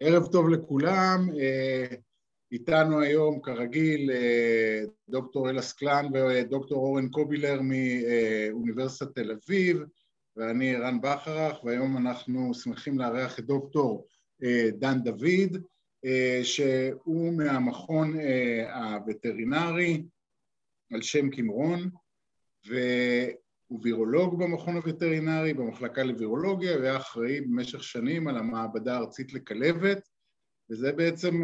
ערב טוב לכולם, איתנו היום כרגיל דוקטור אלה סקלן ודוקטור אורן קובילר מאוניברסיטת תל אביב ואני ערן בכרך והיום אנחנו שמחים לארח את דוקטור דן דוד שהוא מהמכון הווטרינרי על שם קמרון הוא וירולוג במכון הווטרינרי במחלקה לווירולוגיה והיה אחראי במשך שנים על המעבדה הארצית לכלבת וזה בעצם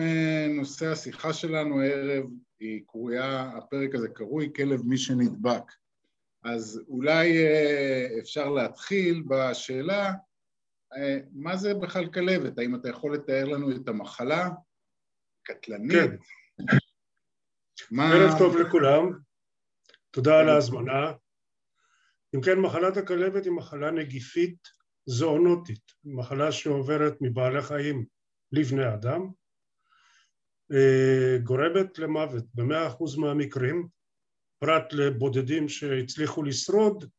נושא השיחה שלנו הערב, היא קרויה, הפרק הזה קרוי כלב מי שנדבק אז אולי אפשר להתחיל בשאלה מה זה בכלל כלבת? האם אתה יכול לתאר לנו את המחלה? קטלנית? כן. מה... ערב טוב לכולם, תודה על ההזמנה אם כן מחלת הכלבת היא מחלה נגיפית זואונוטית, מחלה שעוברת מבעלי חיים לבני אדם, גורמת למוות במאה אחוז מהמקרים, פרט לבודדים שהצליחו לשרוד,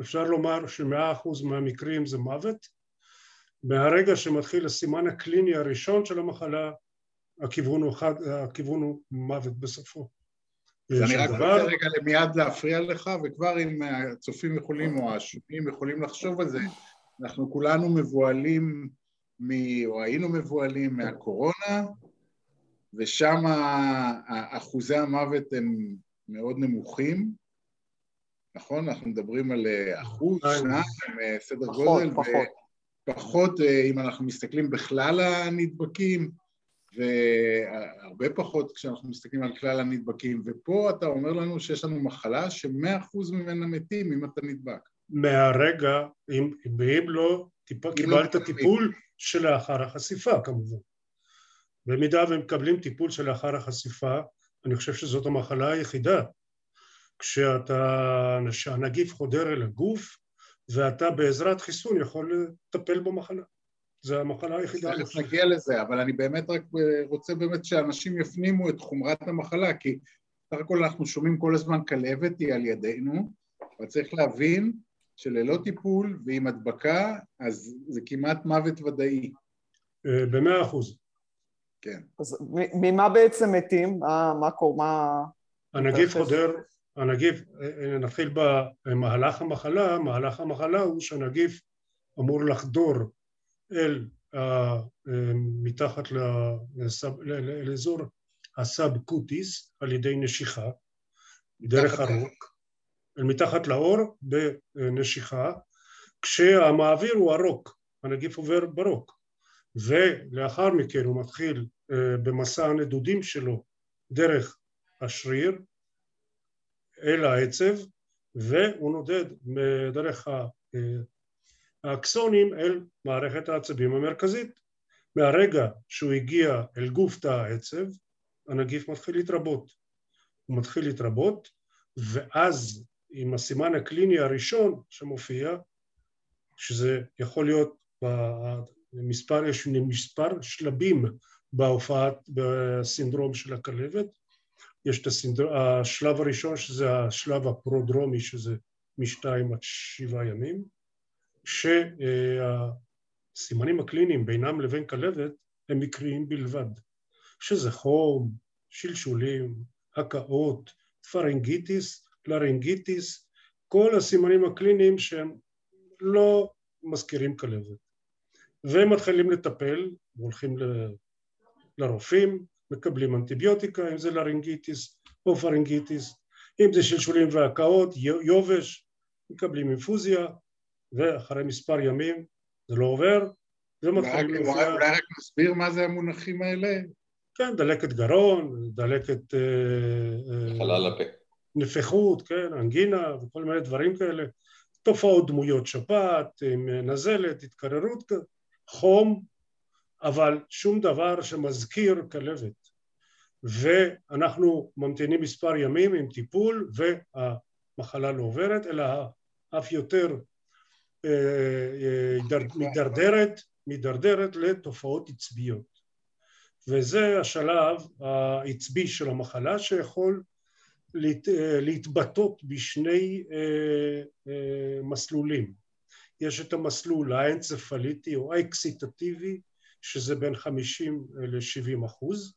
אפשר לומר שמאה אחוז מהמקרים זה מוות, מהרגע שמתחיל הסימן הקליני הראשון של המחלה הכיוון הוא, חד, הכיוון הוא מוות בסופו אז אני רק רוצה רגע מיד להפריע לך, וכבר אם הצופים יכולים או השומעים יכולים לחשוב על זה, אנחנו כולנו מבוהלים, מ... או היינו מבוהלים מהקורונה, ושם אחוזי המוות הם מאוד נמוכים, נכון? אנחנו מדברים על אחוז, שניים, סדר גודל, פחות, פחות, אם אנחנו מסתכלים בכלל הנדבקים, והרבה פחות כשאנחנו מסתכלים על כלל הנדבקים, ופה אתה אומר לנו שיש לנו מחלה שמאה אחוז ממנה מתים אם אתה נדבק. מהרגע, אם, ואם לא, טיפ, קיבלת לא טיפול שלאחר החשיפה כמובן. במידה והם מקבלים טיפול שלאחר החשיפה, אני חושב שזאת המחלה היחידה. כשאתה, כשהנגיף חודר אל הגוף, ואתה בעזרת חיסון יכול לטפל במחלה. זה המחלה היחידה. תכף נגיע לזה, אבל אני באמת רק רוצה באמת שאנשים יפנימו את חומרת המחלה, כי סך הכל אנחנו שומעים כל הזמן כלבת היא על ידינו, אבל צריך להבין שללא טיפול ועם הדבקה, אז זה כמעט מוות ודאי. אה, במאה אחוז. כן. אז ממה בעצם מתים? מה, מה קורה? הנגיף חודר, הנגיף, אה, אה, נתחיל במהלך המחלה, מהלך המחלה הוא שהנגיף אמור לחדור אל מתחת לאזור ה subcutis על ידי נשיכה דרך הרוק, מתחת לעור בנשיכה כשהמעביר הוא הרוק, הנגיף עובר ברוק. ולאחר מכן הוא מתחיל במסע הנדודים שלו דרך השריר אל העצב והוא נודד דרך האקסונים אל מערכת העצבים המרכזית. מהרגע שהוא הגיע אל גוף תא העצב, הנגיף מתחיל להתרבות. הוא מתחיל להתרבות, ואז עם הסימן הקליני הראשון שמופיע, שזה יכול להיות במספר, יש מספר שלבים בהופעת, בסינדרום של הכלבת, יש את הסינדר... השלב הראשון שזה השלב הפרודרומי שזה משתיים עד שבעה ימים, שהסימנים הקליניים בינם לבין כלבת הם מקריים בלבד, שזה חום, שלשולים, הקאות, pharyngitis, laryngitis, כל הסימנים הקליניים שהם לא מזכירים כלבת. והם מתחילים לטפל, הולכים ל... לרופאים, מקבלים אנטיביוטיקה, אם זה laryngitis או פרנגיטיס, אם זה שלשולים והקאות, יובש, מקבלים אינפוזיה, ואחרי מספר ימים זה לא עובר, ומתחילים להופיע... אולי רק נסביר מה זה המונחים האלה? כן, דלקת גרון, דלקת... אה, אה, חלל הפה. נפיחות, כן, אנגינה וכל מיני דברים כאלה. תופעות דמויות שפעת, עם נזלת, התקררות, חום, אבל שום דבר שמזכיר כלבת. ואנחנו ממתינים מספר ימים עם טיפול והמחלה לא עוברת, אלא אף יותר מידרדרת, מידרדרת לתופעות עצביות. וזה השלב העצבי של המחלה שיכול להת, להתבטאות בשני מסלולים. יש את המסלול האנצפליטי או האקסיטטיבי שזה בין 50 ל-70 אחוז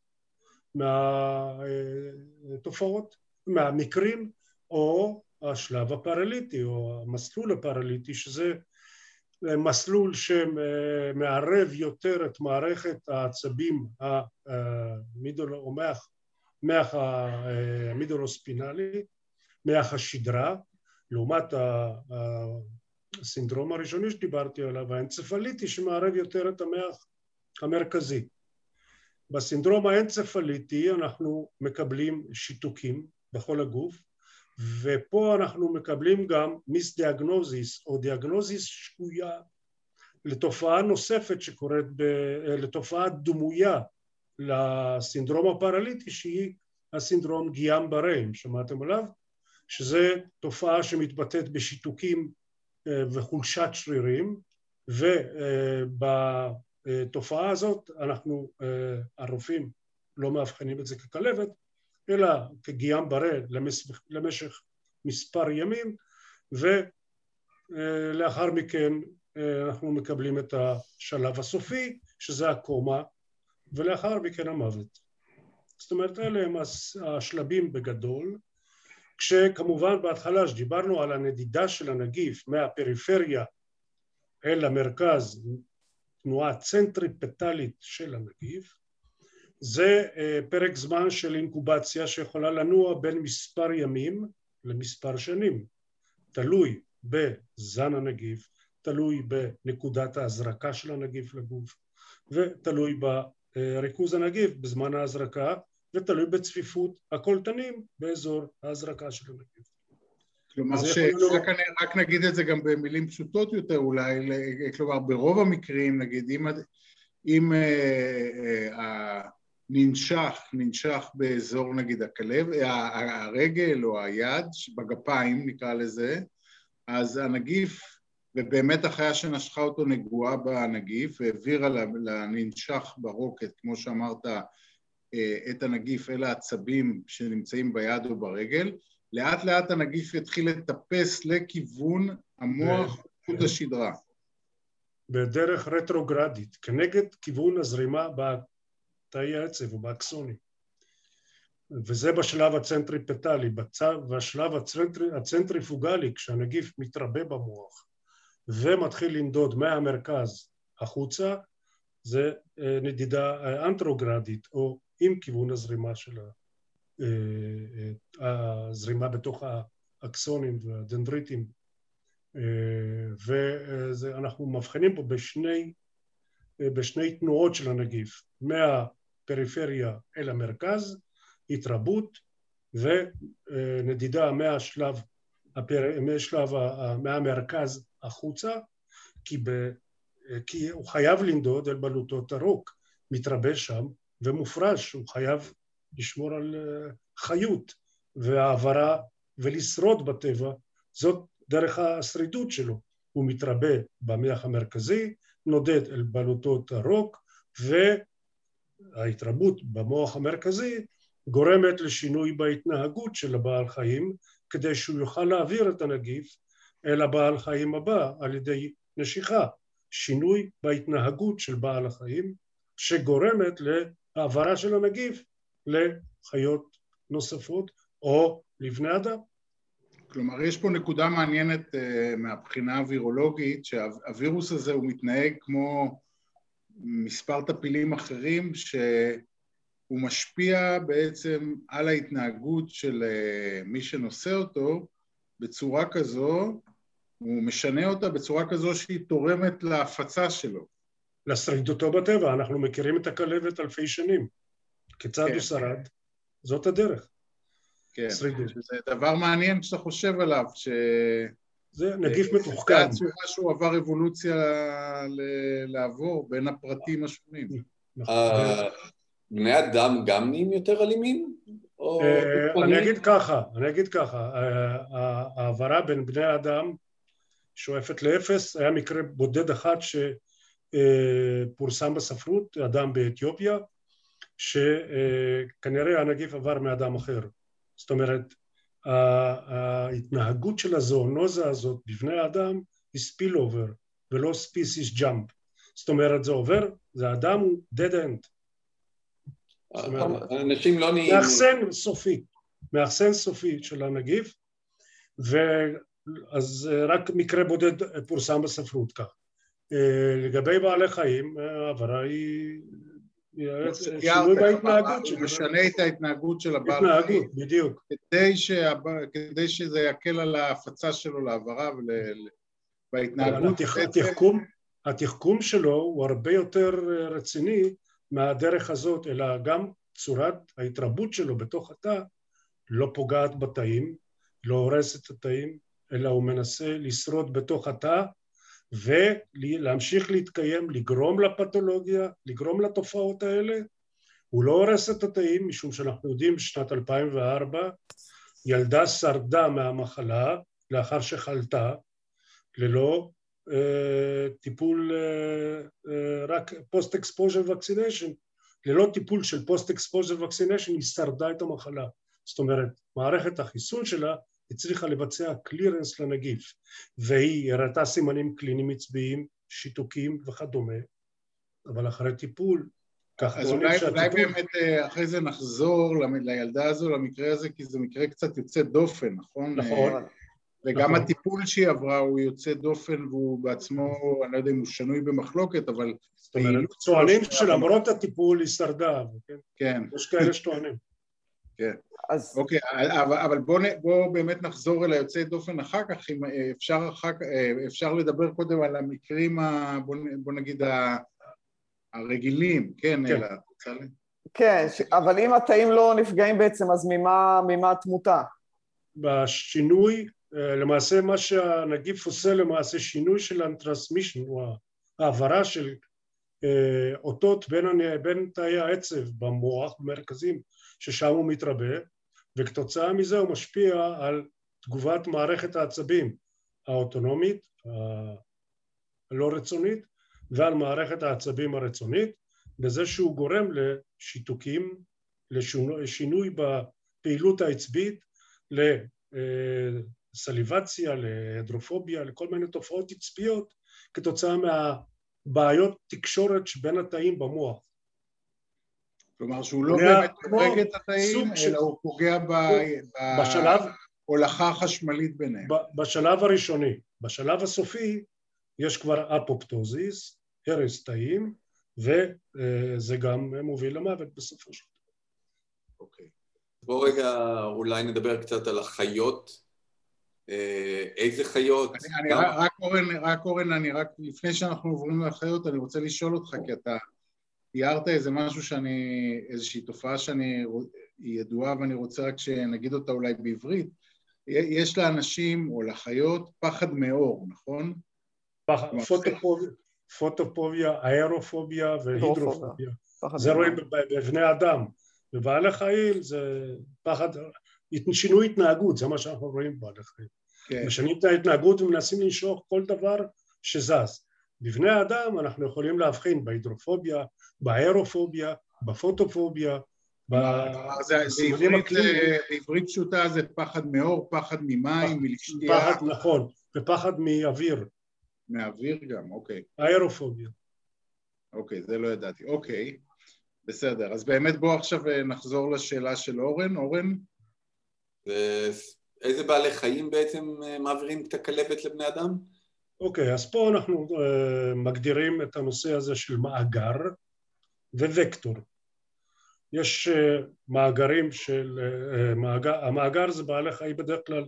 מהתופעות, מהמקרים, או השלב הפרליטי או המסלול הפרליטי שזה מסלול שמערב יותר את מערכת העצבים המידול או מח, מח המידולוספינלי, מח השדרה, לעומת הסינדרום הראשוני שדיברתי עליו, האנצפליטי שמערב יותר את המח המרכזי. בסינדרום האנצפליטי אנחנו מקבלים שיתוקים בכל הגוף ופה אנחנו מקבלים גם מיסדיאגנוזיס או דיאגנוזיס שגויה לתופעה נוספת שקורית, ב, לתופעה דמויה לסינדרום הפרליטי שהיא הסינדרום גיאם בריין, שמעתם עליו? שזה תופעה שמתבטאת בשיתוקים אה, וחולשת שרירים ובתופעה הזאת אנחנו, אה, הרופאים לא מאבחנים את זה ככלבת אלא כגיאם ברה למשך מספר ימים ולאחר מכן אה, אנחנו מקבלים את השלב הסופי שזה הקומה ולאחר מכן המוות. זאת אומרת אלה הם השלבים בגדול כשכמובן בהתחלה שדיברנו על הנדידה של הנגיף מהפריפריה אל המרכז תנועה צנטריפטלית של הנגיף זה אה, פרק זמן של אינקובציה שיכולה לנוע בין מספר ימים למספר שנים, תלוי בזן הנגיף, תלוי בנקודת ההזרקה של הנגיף לגוף ותלוי בריכוז הנגיף בזמן ההזרקה ותלוי בצפיפות הקולטנים באזור ההזרקה של הנגיף. כלומר, שרק רק נגיד את זה גם במילים פשוטות יותר אולי, כלומר ברוב המקרים נגיד אם, אם אה, אה, ננשך, ננשך באזור נגיד הכלב, הרגל או היד, בגפיים נקרא לזה, אז הנגיף, ובאמת החיה שנשכה אותו נגועה בנגיף והעבירה לננשך ברוקת, כמו שאמרת, אה, את הנגיף אל העצבים שנמצאים ביד או ברגל, לאט לאט הנגיף יתחיל לטפס לכיוון המוח חוט השדרה. בדרך רטרוגרדית, כנגד כיוון הזרימה תאי העצב? או באקסונים. וזה בשלב הצנטריפטלי, בשלב הצנטרי, הצנטריפוגלי, כשהנגיף מתרבה במוח ומתחיל לנדוד מהמרכז החוצה, זה אה, נדידה אה, אנטרוגרדית או עם כיוון הזרימה של אה, הזרימה בתוך האקסונים והדנדריטים. ואנחנו מבחינים פה בשני, בשני תנועות של הנגיף, מה פריפריה אל המרכז, התרבות ונדידה מהשלב, מהשלב, מהמרכז החוצה, כי, ב, כי הוא חייב לנדוד אל בלוטות הרוק, מתרבה שם ומופרש, הוא חייב לשמור על אה, חיות והעברה ולשרוד בטבע, זאת דרך השרידות שלו. הוא מתרבה במח המרכזי, נודד אל בלוטות הרוק. ההתרבות במוח המרכזי גורמת לשינוי בהתנהגות של הבעל חיים כדי שהוא יוכל להעביר את הנגיף אל הבעל חיים הבא על ידי נשיכה, שינוי בהתנהגות של בעל החיים שגורמת להעברה של הנגיף לחיות נוספות או לבני אדם. כלומר, יש פה נקודה מעניינת uh, מהבחינה הווירולוגית, שהווירוס הזה הוא מתנהג כמו מספר טפילים אחרים שהוא משפיע בעצם על ההתנהגות של אה, מי שנושא אותו בצורה כזו, הוא משנה אותה בצורה כזו שהיא תורמת להפצה שלו. לשרידותו בטבע, אנחנו מכירים את הכלבת אלפי שנים. כיצד כן. הוא שרד? זאת הדרך. כן, שרידות. זה דבר מעניין כשאתה חושב עליו, ש... זה נגיף מתוחכם. זה הצורה שהוא עבר אבולוציה לעבור בין הפרטים השונים. נכון. אה, בני אדם גם נהיים יותר אלימים? אה, אני אגיד ככה, אני אגיד ככה, אה, ההעברה בין בני אדם שואפת לאפס, היה מקרה בודד אחד שפורסם בספרות, אדם באתיופיה, שכנראה הנגיף עבר מאדם אחר. זאת אומרת, ההתנהגות של הזואונוזה הזאת בבני האדם היא spillover ולא species jump. זאת אומרת זה עובר, זה אדם הוא dead end. אנשים לא נהיים... מאכסן סופי, מאכסן סופי של הנגיף, ואז רק מקרה בודד פורסם בספרות כך. לגבי בעלי חיים, העברה היא שינוי בהתנהגות שלו. משנה את ההתנהגות של הבעל חיים. התנהגות, בדיוק. כדי, שהב... כדי שזה יקל על ההפצה שלו להעברה ובהתנהגות. התחכום, התחכום שלו הוא הרבה יותר רציני מהדרך הזאת, אלא גם צורת ההתרבות שלו בתוך התא לא פוגעת בתאים, לא הורסת את התאים, אלא הוא מנסה לשרוד בתוך התא ולהמשיך להתקיים, לגרום לפתולוגיה, לגרום לתופעות האלה. הוא לא הורס את התאים, משום שאנחנו יודעים בשנת 2004 ילדה שרדה מהמחלה לאחר שחלתה ללא אה, טיפול, אה, אה, רק post-exposure vaccination, ללא טיפול של post-exposure vaccination היא שרדה את המחלה. זאת אומרת, מערכת החיסון שלה הצליחה לבצע קלירנס לנגיף והיא הראתה סימנים קליניים עצביים, שיתוקים וכדומה, אבל אחרי טיפול אז אולי, שהטיפול... אולי באמת אה, אחרי זה נחזור לילדה הזו, למקרה הזה, כי זה מקרה קצת יוצא דופן, נכון? נכון. וגם נכון. הטיפול שהיא עברה הוא יוצא דופן והוא בעצמו, אני לא יודע אם הוא שנוי במחלוקת, אבל... זאת אומרת, טוענים שלמרות הטיפול היא שרדה, כן? כן. יש כאלה שטוענים. כן. אז... אוקיי, אבל, אבל בואו בוא באמת נחזור אל היוצאי דופן אחר כך, אם אפשר, אחר, אפשר לדבר קודם על המקרים, ה, בוא, בוא נגיד, ה, הרגילים, כן, כן. אלא, כן, ש... אבל אם התאים לא נפגעים בעצם, אז ממה, ממה התמותה? בשינוי, אה, למעשה מה שהנגיף עושה למעשה שינוי של הטרנסמישן, או העברה של אה, אותות בין, בין תאי העצב במוח, במרכזים ששם הוא מתרבה, וכתוצאה מזה הוא משפיע על תגובת מערכת העצבים האוטונומית, הלא רצונית, ועל מערכת העצבים הרצונית, בזה שהוא גורם לשיתוקים, לשינוי בפעילות העצבית, לסליבציה, להידרופוביה, לכל מיני תופעות עצביות כתוצאה מהבעיות תקשורת שבין התאים במוח. כלומר שהוא לא באמת הורג את התאים, אלא הוא פוגע בהולכה החשמלית ביניהם. בשלב הראשוני. בשלב הסופי יש כבר אפופטוזיס, הרס תאים, וזה גם מוביל למוות בסופו של דבר. אוקיי. בואו רגע אולי נדבר קצת על החיות. אה, איזה חיות? אני, אני רק אורן, רק אורן, אני רק, לפני שאנחנו עוברים לחיות, אני רוצה לשאול אותך, כי אתה תיארת איזה משהו שאני, איזושהי תופעה שאני, היא ידועה ואני רוצה רק שנגיד אותה אולי בעברית. יש לאנשים או לחיות פחד מאור, נכון? פחד, פוטופוביה, פוטופוביה, האירופוביה והידרופוביה. זה רואים בבני אדם. בבעלי חיים זה פחד, שינוי התנהגות, זה מה שאנחנו רואים בבעלי חיים. כן. משנים את ההתנהגות ומנסים לנשוך כל דבר שזז. בבני אדם אנחנו יכולים להבחין בהידרופוביה, באירופוביה, בפוטופוביה, בעברית פשוטה זה פחד מאור, פחד ממים, מלשתייה. פחד, נכון, ופחד מאוויר. מאוויר גם, אוקיי. האירופוביה. אוקיי, זה לא ידעתי. אוקיי, בסדר. אז באמת בואו עכשיו אה, נחזור לשאלה של אורן. אורן? איזה בעלי חיים בעצם אה, מעבירים את הכלבת לבני אדם? אוקיי, אז פה אנחנו uh, מגדירים את הנושא הזה של מאגר ווקטור. יש uh, מאגרים של, uh, מאגר, המאגר זה בעלי חיים בדרך כלל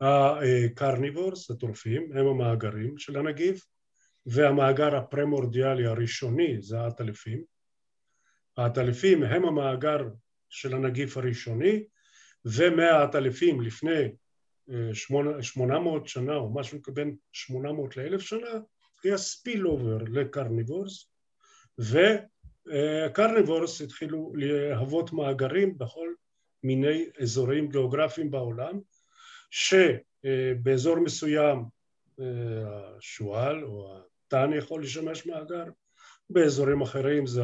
הקרניבורס, הטורפים, הם המאגרים של הנגיף, והמאגר הפרימורדיאלי הראשוני זה העטלפים. העטלפים הם המאגר של הנגיף הראשוני, ומהעטלפים לפני שמונה מאות שנה או משהו בין שמונה מאות לאלף שנה היה spillover ל carnivores ו carnivores התחילו להוות מאגרים בכל מיני אזורים גיאוגרפיים בעולם שבאזור מסוים השועל או הטן יכול לשמש מאגר באזורים אחרים זה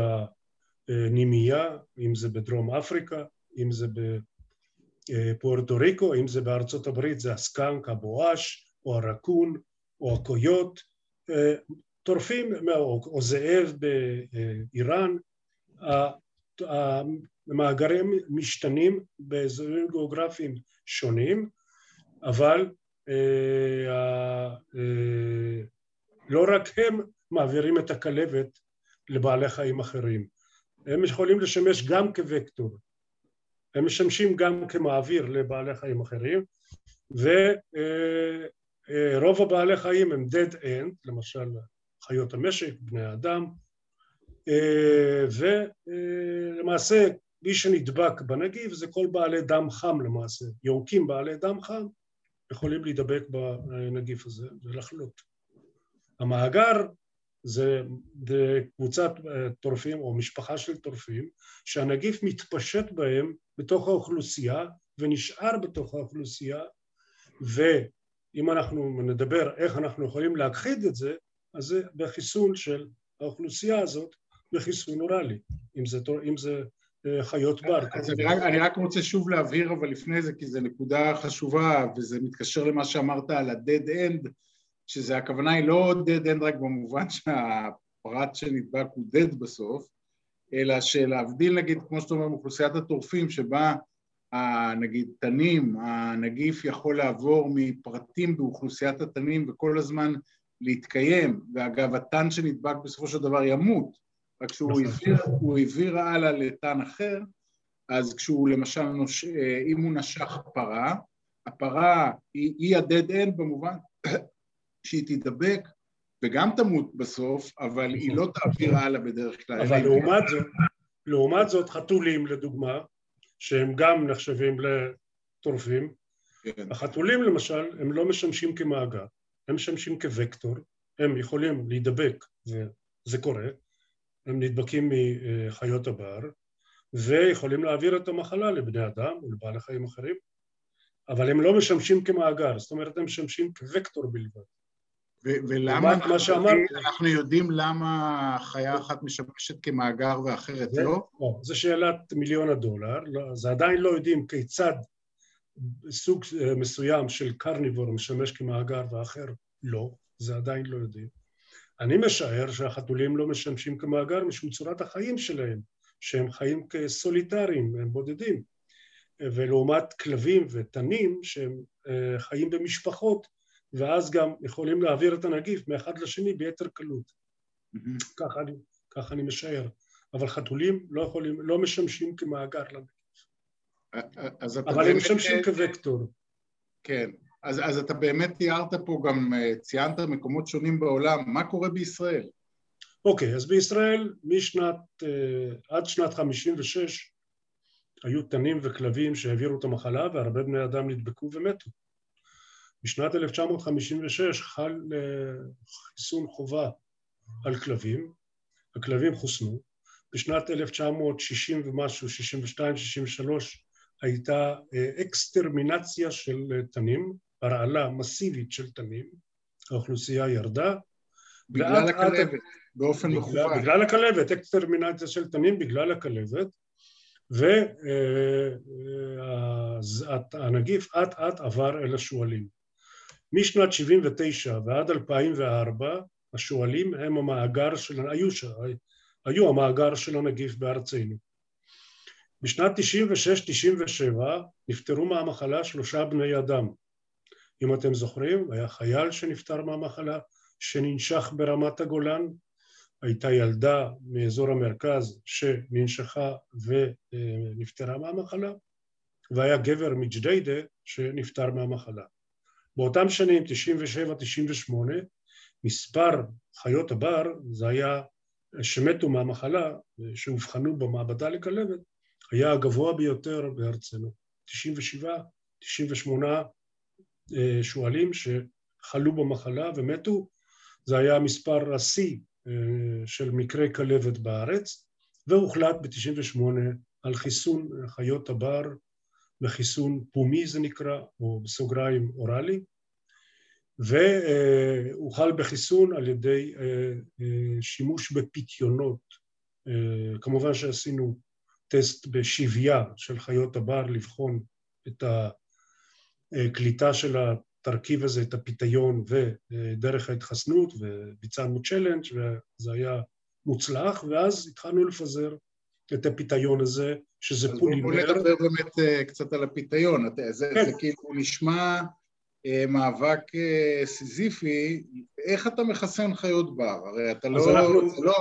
הנימייה אם זה בדרום אפריקה אם זה פוארטו ריקו, אם זה בארצות הברית זה הסקאנק, הבואש, או הרקון, או הקויוט, טורפים, או זאב באיראן, המאגרים משתנים באזורים גיאוגרפיים שונים, אבל לא רק הם מעבירים את הכלבת לבעלי חיים אחרים, הם יכולים לשמש גם כווקטור, הם משמשים גם כמעביר לבעלי חיים אחרים ורוב הבעלי חיים הם dead end, למשל חיות המשק, בני האדם ולמעשה מי שנדבק בנגיף זה כל בעלי דם חם למעשה, יונקים בעלי דם חם יכולים להידבק בנגיף הזה ולחלות. המאגר זה, זה קבוצת טורפים או משפחה של טורפים שהנגיף מתפשט בהם בתוך האוכלוסייה ונשאר בתוך האוכלוסייה ואם אנחנו נדבר איך אנחנו יכולים להכחיד את זה אז זה בחיסון של האוכלוסייה הזאת בחיסון אוראלי אם זה, אם זה חיות בר. אז אני רק, אני רק רוצה שוב להבהיר אבל לפני זה כי זו נקודה חשובה וזה מתקשר למה שאמרת על ה-dead end שזה הכוונה היא לא dead end רק במובן שהפרט שנדבק הוא dead בסוף אלא שלהבדיל נגיד כמו שאתה אומר מאוכלוסיית הטורפים שבה נגיד תנים, הנגיף יכול לעבור מפרטים באוכלוסיית התנים וכל הזמן להתקיים ואגב התן שנדבק בסופו של דבר ימות רק שהוא העביר, העביר הלאה לתן אחר, אז כשהוא למשל, נוש... אם הוא נשך פרה, הפרה היא, היא ה-dead end במובן שהיא תידבק וגם תמות בסוף, אבל היא לא תעביר הלאה בדרך כלל. אבל לעומת זאת, לעומת זאת חתולים לדוגמה, שהם גם נחשבים לטורפים, כן. החתולים למשל הם לא משמשים כמאגר, הם משמשים כווקטור, הם יכולים להידבק, וזה קורה, הם נדבקים מחיות הבר ויכולים להעביר את המחלה לבני אדם ולבעלי חיים אחרים, אבל הם לא משמשים כמאגר, זאת אומרת הם משמשים כווקטור בלבד. ולמה אנחנו, שאמר... אנחנו יודעים למה חיה אחת משמשת כמאגר ואחרת זה, לא? לא? זו שאלת מיליון הדולר, לא, זה עדיין לא יודעים כיצד סוג מסוים של קרניבור משמש כמאגר ואחר לא, זה עדיין לא יודעים. אני משער שהחתולים לא משמשים כמאגר משום צורת החיים שלהם, שהם חיים כסוליטריים, הם בודדים, ולעומת כלבים ותנים שהם אה, חיים במשפחות, ואז גם יכולים להעביר את הנגיף מאחד לשני ביתר קלות. Mm-hmm. ככה אני, ככה אני משער. אבל חתולים לא יכולים, לא משמשים כמאגר לנגיף. אבל הם משמשים כווקטור. כן, אז, אז אתה באמת תיארת פה גם, אה, ציינת מקומות שונים בעולם, מה קורה בישראל? אוקיי, okay, אז בישראל משנת, uh, עד שנת 56 היו תנים וכלבים שהעבירו את המחלה והרבה בני אדם נדבקו ומתו. בשנת 1956 חל uh, חיסון חובה על כלבים, הכלבים חוסנו, בשנת 1960 ומשהו, 62, 63, הייתה אקסטרמינציה של תנים, הרעלה מסיבית של תנים, האוכלוסייה ירדה. בגלל הכלבת, עד... באופן מכוון. בגלל הכלבת, אקסטרמינציה של תנים בגלל הכלבת, והנגיף אט אט עבר אל השועלים. משנת 79 ועד 2004 השועלים הם המאגר של, היו, היו המאגר של הנגיף בארצנו. בשנת 96-97 נפטרו מהמחלה שלושה בני אדם, אם אתם זוכרים, היה חייל שנפטר מהמחלה, שננשך ברמת הגולן, הייתה ילדה מאזור המרכז שננשכה ונפטרה מהמחלה, והיה גבר מג'דיידה שנפטר מהמחלה. באותם שנים, 97-98, מספר חיות הבר, זה היה, שמתו מהמחלה, שאובחנו במעבדה לכלבת, היה הגבוה ביותר בארצנו. 97, 98 אה, שועלים שחלו במחלה ומתו, זה היה מספר השיא אה, של מקרי כלבת בארץ, והוחלט ב-98 על חיסון חיות הבר וחיסון פומי זה נקרא, או בסוגריים אוראלי, והוחל בחיסון על ידי אה, שימוש בפיתיונות. כמובן שעשינו טסט בשביה של חיות הבר לבחון את הקליטה של התרכיב הזה, את הפיתיון ודרך ההתחסנות, וביצענו צ'לנג' וזה היה מוצלח, ואז התחלנו לפזר את הפיתיון הזה, שזה פולימר. אז בואו נדבר באמת אה, קצת על הפיתיון, זה, כן. זה כאילו נשמע אה, מאבק אה, סיזיפי, איך אתה מחסן חיות בר? הרי אתה לא, אנחנו... זה לא...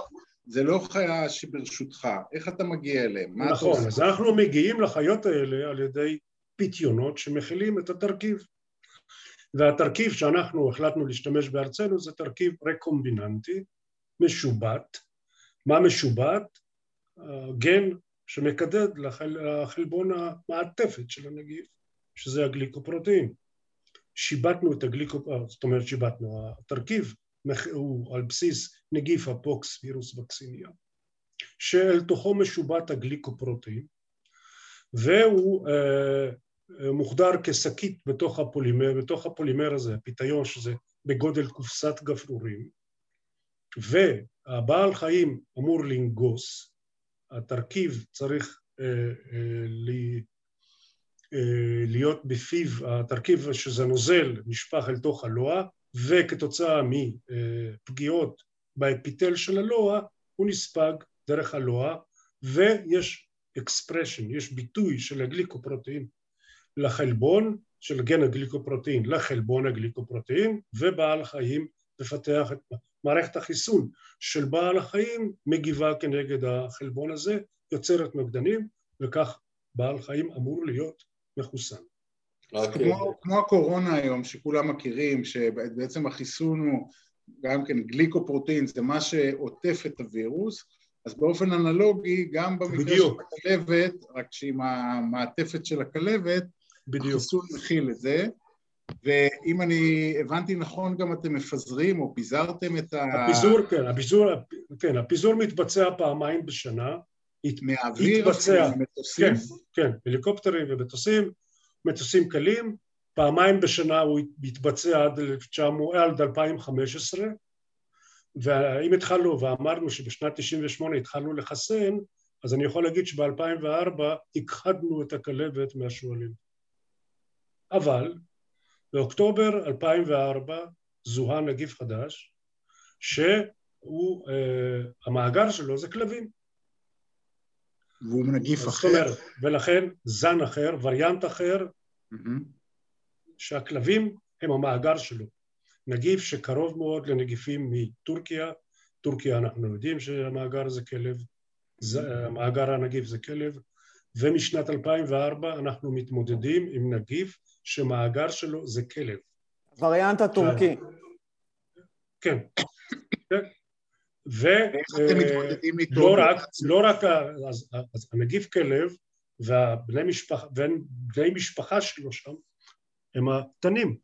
זה לא חיה שברשותך, איך אתה מגיע אליהם? נכון, אז אנחנו מגיעים לחיות האלה על ידי פיתיונות שמכילים את התרכיב. והתרכיב שאנחנו החלטנו להשתמש בארצנו זה תרכיב רקומביננטי, משובט. מה משובט? גן שמקדד לחלבון המעטפת של הנגיף, שזה הגליקופרוטאין. שיבטנו את הגליקופרוטאין, זאת אומרת שיבטנו, התרכיב הוא על בסיס נגיף הפוקס וירוס וקסיניה, שאל תוכו משובט הגליקופרוטאין, והוא אה, מוחדר כשקית בתוך הפולימר, בתוך הפולימר הזה, הפיתיון שזה בגודל קופסת גפרורים, והבעל חיים אמור לנגוס, התרכיב צריך אה, אה, אה, להיות בפיו, התרכיב שזה נוזל נשפך אל תוך הלוע, וכתוצאה מפגיעות באפיתל של הלוע הוא נספג דרך הלוע ויש expression, יש ביטוי של הגליקופרוטאין לחלבון, של גן הגליקופרוטאין לחלבון הגליקופרוטאין ובעל החיים מפתח את מערכת החיסון של בעל החיים מגיבה כנגד החלבון הזה, יוצרת נוגדנים וכך בעל חיים אמור להיות מחוסן. כמו, כמו הקורונה היום שכולם מכירים, שבעצם החיסון הוא גם כן גליקופרוטין, זה מה שעוטף את הווירוס, אז באופן אנלוגי, גם במקרה בדיוק. של הכלבת, רק שעם המעטפת של הכלבת, בדיוק. החיסון מכיל את זה, ואם אני הבנתי נכון, גם אתם מפזרים או פיזרתם את ה... הפיזור, כן, הפיזור, כן, הפיזור מתבצע פעמיים בשנה. מהאוויר? מתבצע, כן, כן, הליקופטרים ומטוסים. מטוסים קלים, פעמיים בשנה הוא עד, 1900, עד 2015 ואם התחלנו ואמרנו שבשנת 98 התחלנו לחסן אז אני יכול להגיד שב-2004 הכחדנו את הכלבת מהשועלים. אבל באוקטובר 2004 זוהה נגיף חדש שהוא, אה, המאגר שלו זה כלבים. והוא נגיף אחר. אומרת, ולכן זן אחר, וריאנט אחר, mm-hmm. שהכלבים הם המאגר שלו. נגיף שקרוב מאוד לנגיפים מטורקיה, טורקיה אנחנו יודעים שהמאגר זה כלב, זה, מאגר הנגיף זה כלב, ומשנת 2004 אנחנו מתמודדים עם נגיף שמאגר שלו זה כלב. וריאנט הטורקי. כן, כן. ולא אה, רק, לא רק הנגיף כלב והבני משפחה, משפחה שלו שם הם התנים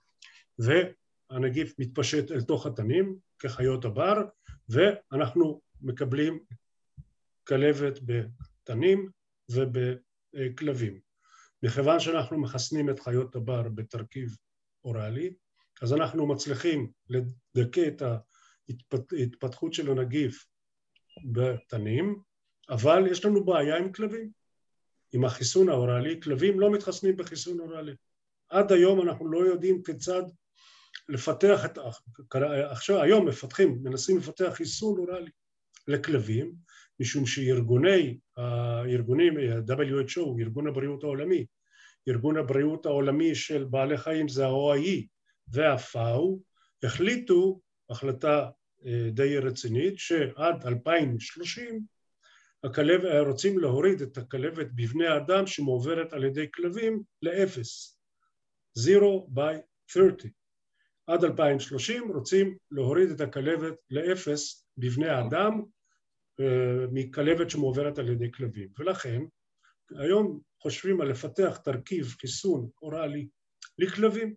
והנגיף מתפשט אל תוך התנים כחיות הבר ואנחנו מקבלים כלבת בתנים ובכלבים. מכיוון שאנחנו מחסנים את חיות הבר בתרכיב אוראלי אז אנחנו מצליחים לדכא את ההתפתחות של הנגיף בתנים אבל יש לנו בעיה עם כלבים עם החיסון האוראלי, כלבים לא מתחסנים בחיסון אוראלי. עד היום אנחנו לא יודעים כיצד לפתח את... עכשיו, היום מפתחים, מנסים לפתח חיסון אוראלי לכלבים, משום שארגוני, הארגונים, WHO, ארגון הבריאות העולמי, ארגון הבריאות העולמי של בעלי חיים זה ה-OIE וה-FAO, החליטו החלטה אה, די רצינית שעד 2030 הכלב, רוצים להוריד את הכלבת בבני אדם שמועברת על ידי כלבים לאפס, zero by 30. עד 2030 רוצים להוריד את הכלבת לאפס בבני אדם אה, מכלבת שמועברת על ידי כלבים. ולכן היום חושבים על לפתח תרכיב חיסון אוראלי לכלבים,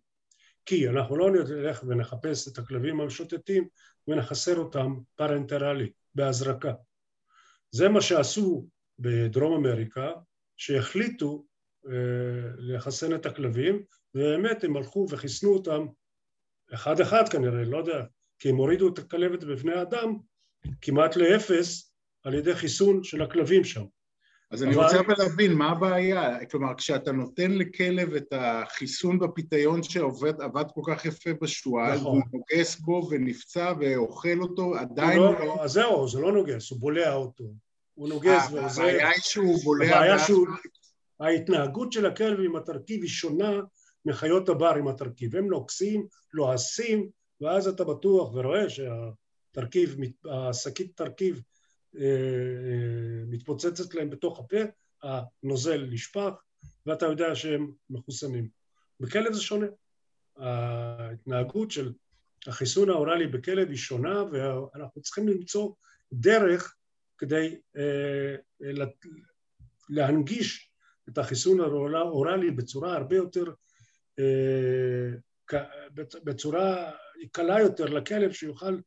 כי אנחנו לא נלך ונחפש את הכלבים המשוטטים ונחסר אותם פרנטרלי, בהזרקה. זה מה שעשו בדרום אמריקה, שהחליטו אה, לחסן את הכלבים, ובאמת הם הלכו וחיסנו אותם אחד אחד כנראה, לא יודע, כי הם הורידו את הכלבת בבני אדם כמעט לאפס על ידי חיסון של הכלבים שם. אז אני אבל- רוצה אבל להבין, מה הבעיה? כלומר, כשאתה נותן לכלב את החיסון בפיתיון שעובד עבד כל כך יפה בשועל, נכון. והוא נוגס בו ונפצע ואוכל אותו, הוא עדיין... לא, לא, אז זהו, זה לא נוגס, הוא בולע אותו. הוא נוגס אה, ועוזר. הבעיה היא שהוא בולע... הבעיה שהוא... ההתנהגות של הכלב עם התרכיב היא שונה מחיות הבר עם התרכיב. הם נוגסים, לועסים, ואז אתה בטוח ורואה שהתרכיב, השקית תרכיב אה, אה, מתפוצצת להם בתוך הפה, הנוזל נשפך, ואתה יודע שהם מחוסנים. בכלב זה שונה. ההתנהגות של החיסון האוראלי בכלב היא שונה, ואנחנו צריכים למצוא דרך כדי אה, להנגיש את החיסון האוראלי בצורה הרבה יותר, בצורה קלה יותר לכלב שיוכל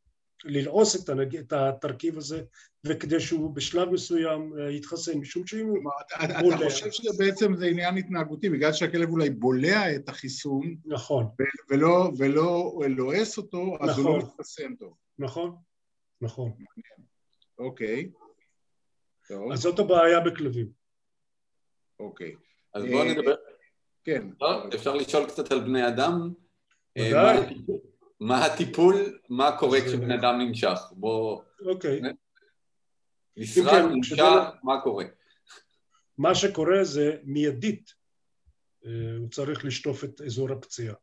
ללעוס את, הנג... את התרכיב הזה וכדי שהוא בשלב מסוים אה, יתחסן משום שאם הוא... אתה- בולע. אתה חושב שבעצם זה עניין התנהגותי, בגלל שהכלב אולי בולע את החיסון נכון, ו- ולא ולא לועס אותו, אז הוא לא נכון. מתחסן טוב. נכון, נכון. אוקיי. טוב, אז זאת הבעיה בכלבים. אוקיי. אז בואו אה, נדבר, כן. לא? אפשר לשאול קצת על בני אדם? אה, ודאי. מה הטיפול- מה קורה כשבן אדם ננשך? בוא, אוקיי. נשרט, כן, ננשך, כשבן- מה קורה? מה שקורה זה מיידית, אה, הוא צריך לשטוף את אזור הפציעה.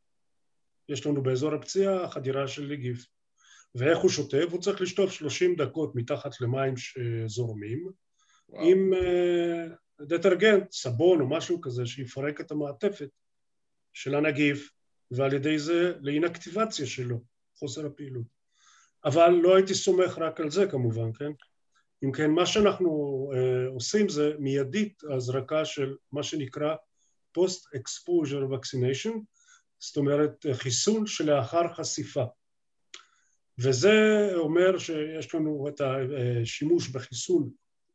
יש לנו באזור הפציעה חדירה של נגיף. ואיך הוא שוטף? הוא צריך לשטוף 30 דקות מתחת למים שזורמים, וואו. עם אה, דטרגנט, סבון או משהו כזה שיפרק את המעטפת של הנגיף, ועל ידי זה לאינאקטיבציה שלו, חוסר הפעילות. אבל לא הייתי סומך רק על זה כמובן, כן? אם כן, מה שאנחנו אה, עושים זה מיידית הזרקה של מה שנקרא Post-Exposure Vaccination, זאת אומרת אה, חיסון שלאחר חשיפה. וזה אומר שיש לנו את השימוש בחיסון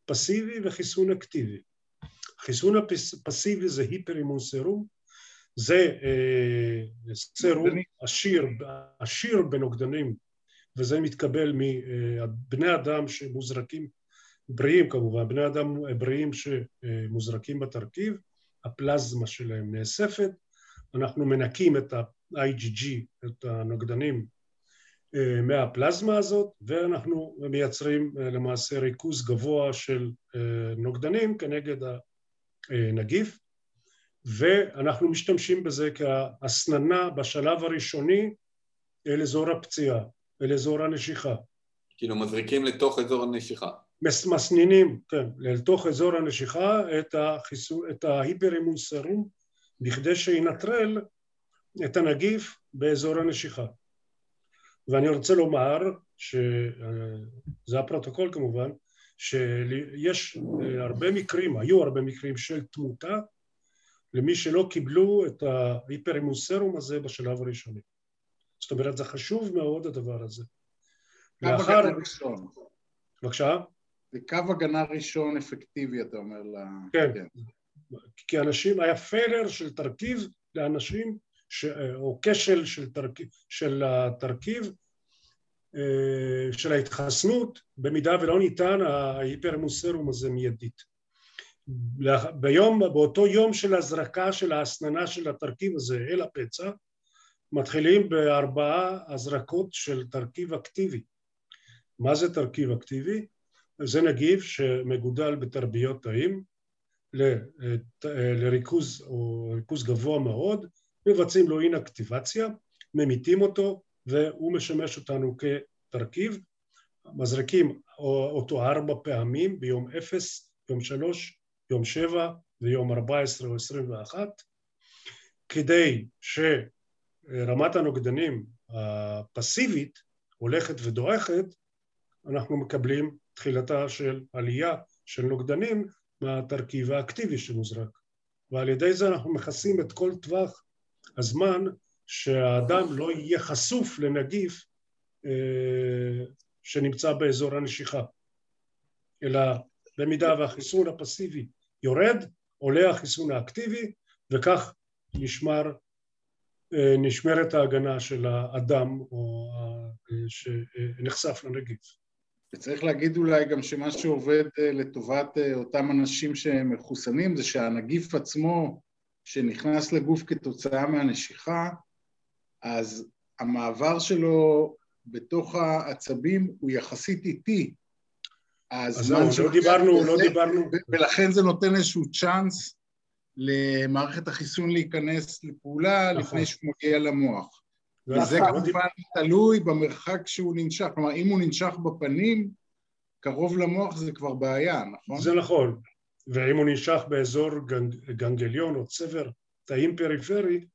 פסיבי וחיסון אקטיבי. החיסון הפסיבי זה היפרימון סרום, זה אה, סרום נוגדנים. עשיר, עשיר בנוגדנים, וזה מתקבל מבני אדם שמוזרקים, בריאים כמובן, בני אדם בריאים שמוזרקים בתרכיב, הפלזמה שלהם נאספת, אנחנו מנקים את ה-IgG, את הנוגדנים אה, מהפלזמה הזאת, ואנחנו מייצרים אה, למעשה ריכוז גבוה של אה, נוגדנים כנגד הנגיף, ואנחנו משתמשים בזה כהסננה בשלב הראשוני אל אזור הפציעה, אל אזור הנשיכה. כאילו מזריקים לתוך אזור הנשיכה. מס- מסנינים, כן, לתוך אזור הנשיכה את, החיסון, את ההיפרימון סרום, בכדי שינטרל את הנגיף באזור הנשיכה. ואני רוצה לומר, שזה הפרוטוקול כמובן, שיש אה, הרבה מקרים, היו הרבה מקרים של תמותה למי שלא קיבלו את ההיפרימון סרום הזה בשלב הראשוני. זאת אומרת, זה חשוב מאוד הדבר הזה. קו לאחר, הגנה ראשון. בבקשה, זה קו הגנה ראשון אפקטיבי, אתה אומר ל... כן. כי אנשים, היה פיילר של תרכיב לאנשים, ש, או כשל של, תרכיב, של התרכיב, אה, של ההתחסנות, במידה ולא ניתן ההיפרמוסרום הזה מיידית. ביום, באותו יום של הזרקה של ההסננה של התרכיב הזה אל הפצע, מתחילים בארבעה הזרקות של תרכיב אקטיבי. מה זה תרכיב אקטיבי? זה נגיף שמגודל בתרביות תאים לריכוז או ריכוז גבוה מאוד, מבצעים לו אינאקטיבציה, ממיתים אותו והוא משמש אותנו כתרכיב, מזריקים אותו ארבע פעמים ביום אפס, יום שלוש, יום שבע ויום ארבע עשרה או עשרים ואחת, כדי שרמת הנוגדנים הפסיבית הולכת ודועכת, אנחנו מקבלים תחילתה של עלייה של נוגדנים מהתרכיב האקטיבי שמוזרק. ועל ידי זה אנחנו מכסים את כל טווח הזמן שהאדם לא יהיה חשוף לנגיף אה, שנמצא באזור הנשיכה. אלא במידה והחיסון הפסיבי יורד, עולה החיסון האקטיבי, וכך נשמר, אה, נשמרת ההגנה של האדם או, אה, שנחשף לנגיף. וצריך להגיד אולי גם שמה שעובד אה, לטובת אותם אנשים שמחוסנים זה שהנגיף עצמו שנכנס לגוף כתוצאה מהנשיכה, אז המעבר שלו בתוך העצבים הוא יחסית איטי. אז זהו, לא דיברנו, לא דיברנו. ולכן זה נותן איזשהו צ'אנס למערכת החיסון להיכנס לפעולה נכון. לפני שהוא מגיע למוח. וזה כמובן תלוי במרחק שהוא ננשך, כלומר אם הוא ננשך בפנים, קרוב למוח זה כבר בעיה, נכון? זה נכון, ואם הוא ננשך באזור גנג, גנגליון או צבר תאים פריפרי,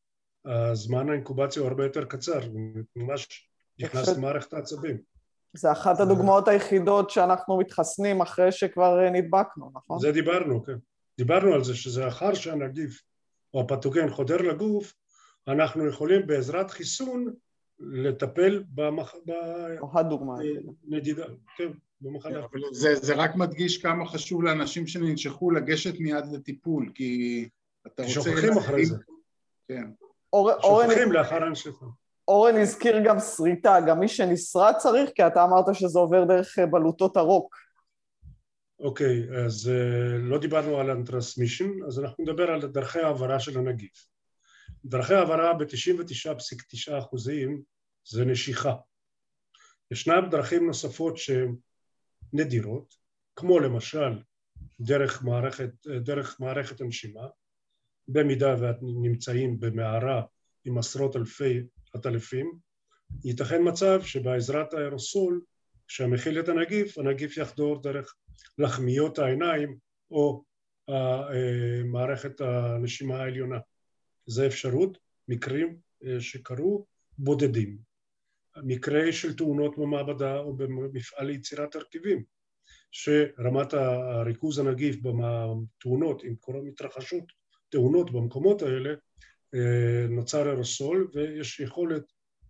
הזמן האינקובציה הוא הרבה יותר קצר, הוא ממש נכנס למערכת העצבים. זה אחת הדוגמאות היחידות שאנחנו מתחסנים אחרי שכבר נדבקנו, נכון? זה דיברנו, כן. דיברנו על זה שזה אחר שהנגיף או הפתוגן חודר לגוף, אנחנו יכולים בעזרת חיסון לטפל במח... בנדידה, כן, במחלה. אבל זה, זה רק מדגיש כמה חשוב לאנשים שננשכו לגשת מיד לטיפול, כי אתה רוצה... שוכחים אחרי זה. כן. שוכחים לאחר הנשיכה. אורן הזכיר גם שריטה, גם מי שנשרט צריך, כי אתה אמרת שזה עובר דרך בלוטות הרוק. אוקיי, okay, אז uh, לא דיברנו על הנטרסמישן, אז אנחנו נדבר על דרכי העברה של הנגיף. דרכי העברה ב-99.9 אחוזים זה נשיכה. ישנן דרכים נוספות שהן נדירות, כמו למשל דרך מערכת, דרך מערכת הנשימה, במידה ואת נמצאים במערה עם עשרות אלפי עטלפים, ייתכן מצב שבעזרת האירוסול שהמכיל את הנגיף, הנגיף יחדור דרך לחמיות העיניים או אה, מערכת הנשימה העליונה. זה אפשרות, מקרים אה, שקרו בודדים. מקרה של תאונות במעבדה או במפעל ליצירת הרכיבים, שרמת הריכוז הנגיף בתאונות, אם קורות מתרחשות תאונות במקומות האלה, אה, נוצר אירוסול ויש יכולת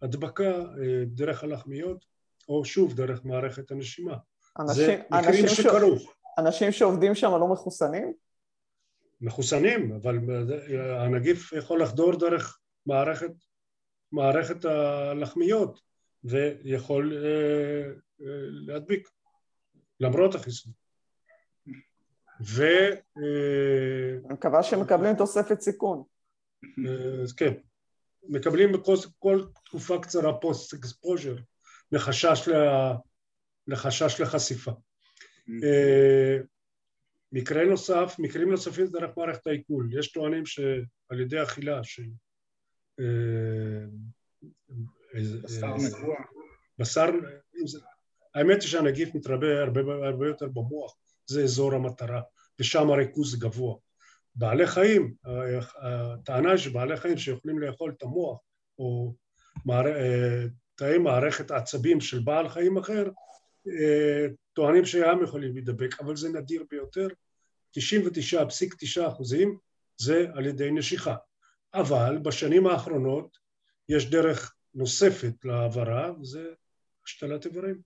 הדבקה דרך הלחמיות או שוב דרך מערכת הנשימה. אנשים, זה מקרים שקרו. ש... אנשים שעובדים שם לא מחוסנים? מחוסנים, אבל הנגיף יכול לחדור דרך מערכת, מערכת הלחמיות ויכול אה, אה, להדביק, למרות החיסון. ו... אה, אני מקווה שהם מקבלים תוספת סיכון. אה, כן, מקבלים בכל כל תקופה קצרה post-exposure לחשש, לה, לחשש לחשיפה. אה, מקרה נוסף, מקרים נוספים דרך מערכת העיכול. יש טוענים שעל ידי אכילה של... אה, בשר נגוע. בשר... האמת היא שהנגיף מתרבה הרבה, הרבה יותר במוח, זה אזור המטרה, ושם הריכוז גבוה. בעלי חיים, הטענה היא שבעלי חיים שיכולים לאכול את המוח, או אה, תאי מערכת עצבים של בעל חיים אחר, טוענים שהם יכולים להידבק, אבל זה נדיר ביותר, 99.9 אחוזים זה על ידי נשיכה. אבל בשנים האחרונות יש דרך נוספת להעברה, וזה השתלת איברים.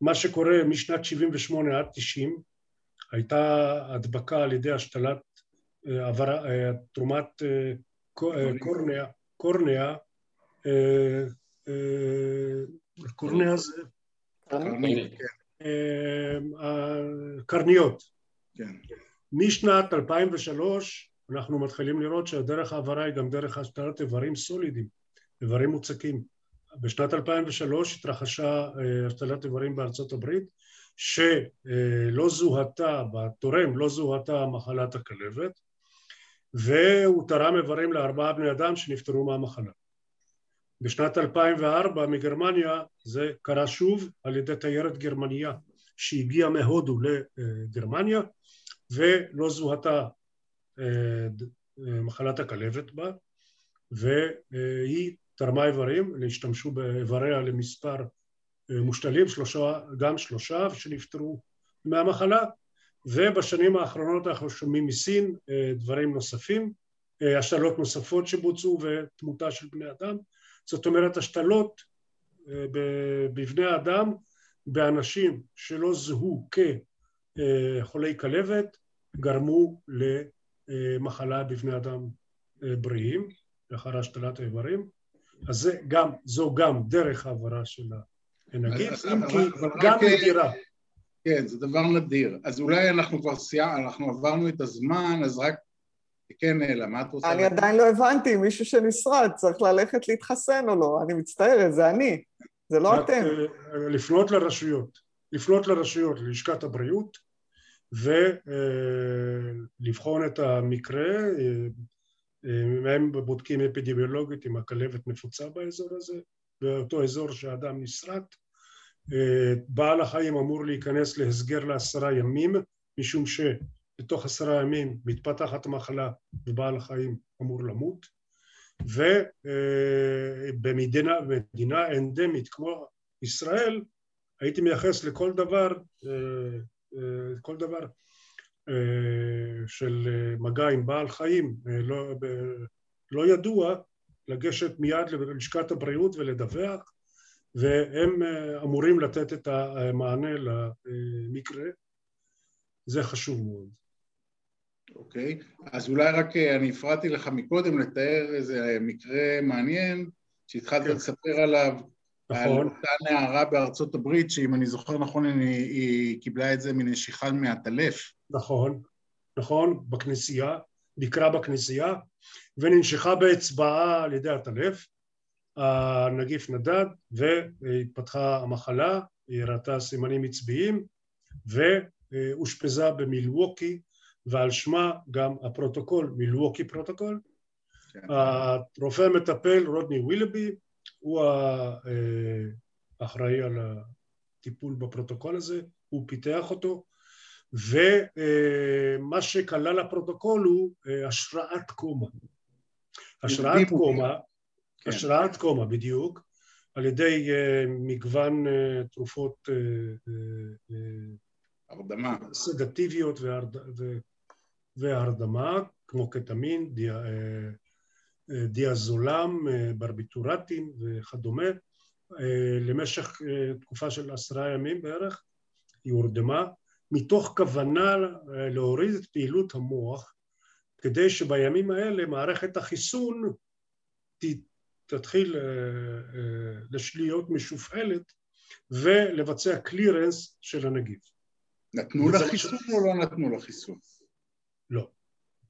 מה שקורה משנת 78 עד 90, הייתה הדבקה על ידי השתלת אה, העברה, אה, תרומת אה, קורניה, קורניה, קורניה זה קרניות. כן. משנת 2003 אנחנו מתחילים לראות שהדרך העברה היא גם דרך השתלת איברים סולידיים, איברים מוצקים. בשנת 2003 התרחשה אה, השתלת איברים בארצות הברית שלא זוהתה, בתורם לא זוהתה מחלת הכלבת והוא תרם איברים לארבעה בני אדם שנפטרו מהמחלה. בשנת 2004 מגרמניה זה קרה שוב על ידי תיירת גרמניה שהגיעה מהודו לגרמניה ולא זוהתה אה, מחלת הכלבת בה והיא תרמה איברים, השתמשו באיבריה למספר אה, מושתלים, שלושה, גם שלושה שנפטרו מהמחלה ובשנים האחרונות אנחנו שומעים מסין אה, דברים נוספים, השתלות נוספות שבוצעו ותמותה של בני אדם זאת אומרת השתלות בבני אדם באנשים שלא זוהו כחולי כלבת גרמו למחלה בבני אדם בריאים לאחר השתלת האיברים אז זה גם, זו גם דרך העברה של אז- אם כי גם אה, נדירה. כן, זה דבר נדיר. אז אולי אנחנו כבר סיימנו, אנחנו עברנו את הזמן, אז רק... כן, אלה, מה את רוצה? אני? עדיין לא הבנתי, מישהו שנשרד צריך ללכת להתחסן או לא, אני מצטערת, זה אני, זה לא אתם. אה, לפנות לרשויות, לפנות לרשויות, ללשכת הבריאות, ולבחון את המקרה, אה, אה, הם בודקים אפידמיולוגית אם הכלבת נפוצה באזור הזה, באותו אזור שהאדם נסרט. אה, בעל החיים אמור להיכנס להסגר לעשרה ימים, משום שבתוך עשרה ימים מתפתחת מחלה ובעל החיים אמור למות. ובמדינה מדינה אנדמית כמו ישראל, הייתי מייחס לכל דבר, אה, אה, כל דבר אה, של אה, מגע עם בעל חיים אה, לא, לא ידוע, לגשת מיד ללשכת הבריאות ולדווח, והם אה, אמורים לתת את המענה למקרה. זה חשוב מאוד. אוקיי, אז אולי רק אה, אני הפרעתי לך מקודם לתאר איזה מקרה מעניין שהתחלת כן. לספר עליו, על נכון, אותה נערה בארצות הברית, שאם אני זוכר נכון, היא, היא קיבלה את זה מנשיכה מהטלף. נכון, נכון, בכנסייה, ביקרה בכנסייה, וננשכה באצבעה על ידי הטלף. הנגיף נדד והתפתחה המחלה, היא הראתה סימנים עצביים ואושפזה במילווקי ועל שמה גם הפרוטוקול, Milwaukee protocol. כן. הרופא המטפל רודני ווילובי הוא האחראי על הטיפול בפרוטוקול הזה, הוא פיתח אותו ומה שכלל הפרוטוקול הוא אה, השראת קומה. השראת. קומה, כן. השראת קומה בדיוק, על ידי אה, מגוון אה, תרופות אה, הרדמה. סדטיביות והרד... ו... והרדמה, כמו קטמין, אה, דיאזולם, ברביטורטים וכדומה, למשך תקופה של עשרה ימים בערך, היא הורדמה, מתוך כוונה להוריד את פעילות המוח, כדי שבימים האלה מערכת החיסון ת... תתחיל אה, אה, להיות משופעלת ולבצע קלירנס של הנגיף. נתנו לה חיסון או לא נתנו לה חיסון? לא.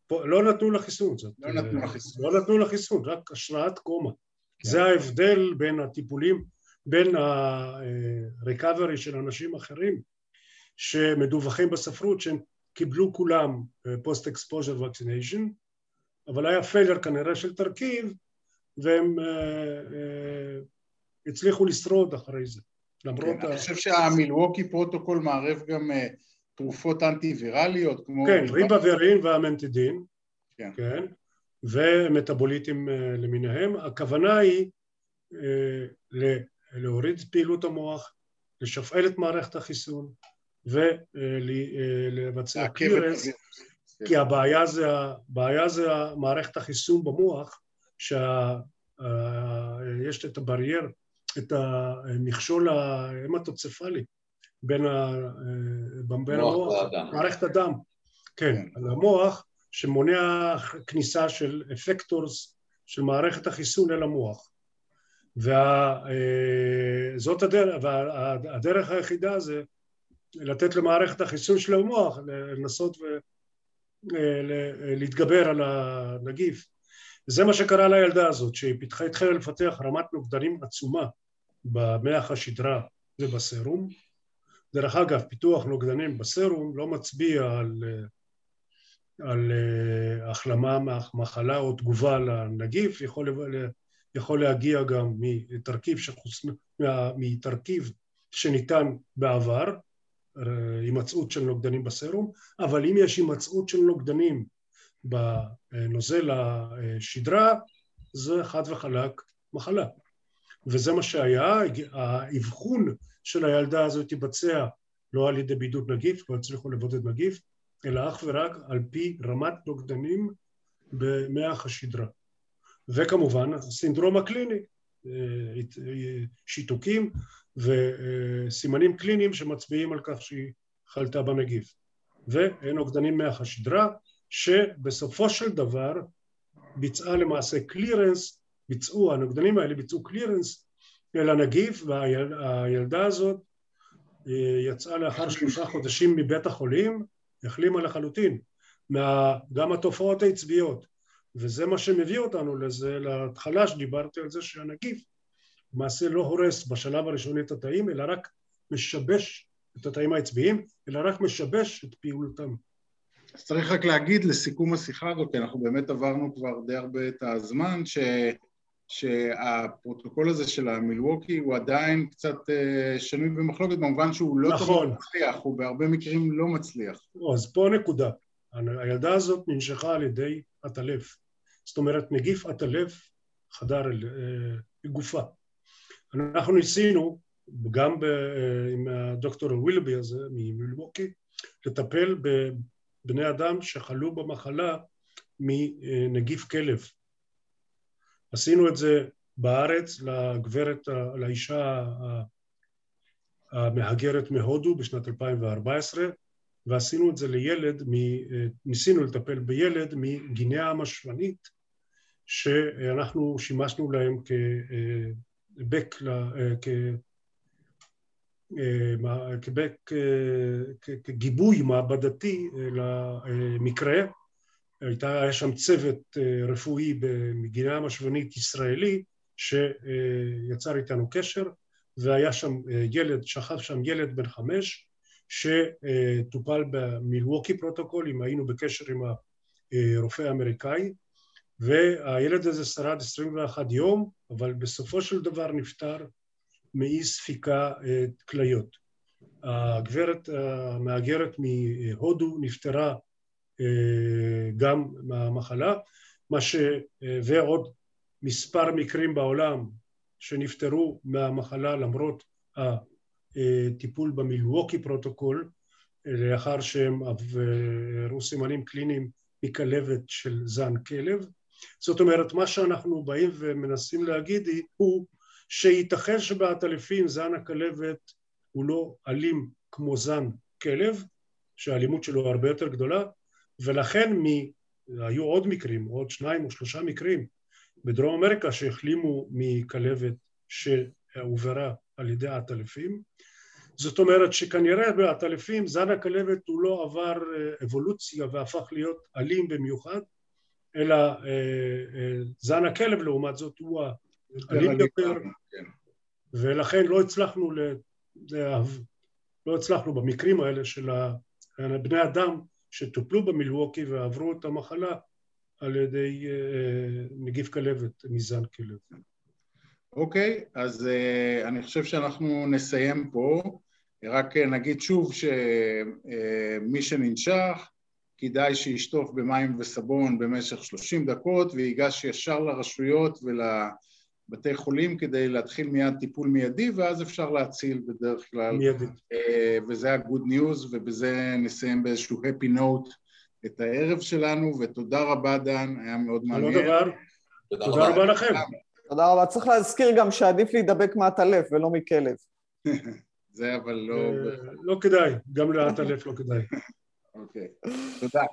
פה, לא נתנו לה חיסון. זאת, לא נתנו לה אה, חיסון. לא נתנו לה חיסון, רק השראת קומה. כן. זה ההבדל בין הטיפולים, בין ה-recovery של אנשים אחרים שמדווחים בספרות שהם קיבלו כולם post-exposure vaccination, אבל היה failure כנראה של תרכיב והם אה, אה, הצליחו לשרוד אחרי זה. למרות כן, ה... אני חושב שה Milwaukee protocol מערב גם אה, תרופות אנטי-ויראליות, כמו... כן, ריבאווירין ואמנטדין, כן. כן, ומטאבוליטים למיניהם. הכוונה היא להוריד את פעילות המוח, לשפעל את מערכת החיסון ולבצע. כן. כי הבעיה זה, הבעיה זה מערכת החיסון במוח, שיש את הברייר, את המכשול ההמטוצפלי בין, ה, בין מוח המוח. מערכת הדם, כן, כן. על המוח שמונע כניסה של אפקטורס של מערכת החיסון אל המוח. וזאת הדרך, והדרך היחידה זה לתת למערכת החיסון של המוח לנסות ולהתגבר על הנגיף. זה מה שקרה לילדה הזאת, שהיא פיתחה, התחילה לפתח רמת נוגדנים עצומה במח השדרה ובסרום. דרך אגב, פיתוח נוגדנים בסרום לא מצביע על, על החלמה מהמחלה או תגובה לנגיף, יכול, יכול להגיע גם מתרכיב, שחוס, מתרכיב שניתן בעבר, הימצאות של נוגדנים בסרום, אבל אם יש הימצאות של נוגדנים בנוזל השדרה, זה חד וחלק מחלה. וזה מה שהיה, האבחון של הילדה הזאת התבצע לא על ידי בידוד נגיף, לא הצליחו לבודד נגיף, אלא אך ורק על פי רמת נוגדנים במח השדרה. וכמובן הסינדרום הקליני, שיתוקים וסימנים קליניים שמצביעים על כך שהיא חלתה בנגיף. ונוגדנים מח השדרה, שבסופו של דבר ביצעה למעשה קלירנס, ביצעו, הנוגדנים האלה ביצעו קלירנס אל הנגיף, והילדה הזאת אה, יצאה לאחר שלושה חודשים מבית החולים, החלימה לחלוטין, מה, גם התופעות העצביות. וזה מה שמביא אותנו לזה, להתחלה שדיברתי על זה שהנגיף למעשה לא הורס בשלב הראשוני את התאים, אלא רק משבש את התאים העצביים, אלא רק משבש את פעולתם. אז צריך רק להגיד לסיכום השיחה הזאת, כי אנחנו באמת עברנו כבר די הרבה את הזמן, ש... שהפרוטוקול הזה של המילווקי הוא עדיין קצת uh, שנוי במחלוקת במובן שהוא לא נכון. מצליח, הוא בהרבה מקרים לא מצליח. אז פה הנקודה. הילדה הזאת ננשכה על ידי עטלף. זאת אומרת, נגיף עטלף חדר לגופה. אה, אנחנו ניסינו, גם ב, אה, עם הדוקטור ווילבי הזה ממילווקי, לטפל בבני אדם שחלו במחלה מנגיף כלב. עשינו את זה בארץ לגברת, לאישה המהגרת מהודו בשנת 2014 ועשינו את זה לילד, ניסינו לטפל בילד מגינאה המשוונית שאנחנו שימשנו להם כבק, כגיבוי מעבדתי למקרה. הייתה, היה שם צוות אה, רפואי במגינה משוונית ישראלי שיצר איתנו קשר והיה שם אה, ילד, שכב שם ילד בן חמש שטופל ב Milwaukee protocol, אם היינו בקשר עם הרופא האמריקאי. והילד הזה שרד 21 יום, אבל בסופו של דבר נפטר מאי ספיקה אה, כליות. הגברת המהגרת מהודו נפטרה אה, גם מהמחלה, מה ש... אה, ועוד מספר מקרים בעולם שנפטרו מהמחלה למרות הטיפול ב Milwaukee protocol לאחר שהם עברו סימנים קליניים מכלבת של זן כלב. זאת אומרת, מה שאנחנו באים ומנסים להגיד הוא שייתכן שבעטלפים זן הכלבת הוא לא אלים כמו זן כלב, שהאלימות שלו הרבה יותר גדולה, ולכן מ... היו עוד מקרים, עוד שניים או שלושה מקרים בדרום אמריקה שהחלימו מכלבת שהועברה על ידי עטלפים. זאת אומרת שכנראה בעטלפים זן הכלבת הוא לא עבר אה, אבולוציה והפך להיות אלים במיוחד, אלא אה, אה, זן הכלב לעומת זאת הוא האלים יותר, כן. ולכן לא הצלחנו, לא הצלחנו במקרים האלה של בני אדם שטופלו במילווקי ועברו את המחלה על ידי אה, נגיף כלבת מזן כלב. אוקיי, okay, אז uh, אני חושב שאנחנו נסיים פה. רק נגיד שוב שמי uh, שננשך, כדאי שישטוף במים וסבון במשך 30 דקות ויגש ישר לרשויות ול... בתי חולים כדי להתחיל מיד טיפול מיידי ואז אפשר להציל בדרך כלל. מיידית. אה, וזה ה-good news ובזה נסיים באיזשהו happy note את הערב שלנו ותודה רבה דן, היה מאוד מעניין. לא דבר, תודה רבה לכם. תודה רבה. צריך להזכיר גם שעדיף להידבק מעטלף ולא מכלב. זה אבל לא... אה, לא כדאי, גם לעטלף לא כדאי. אוקיי, תודה.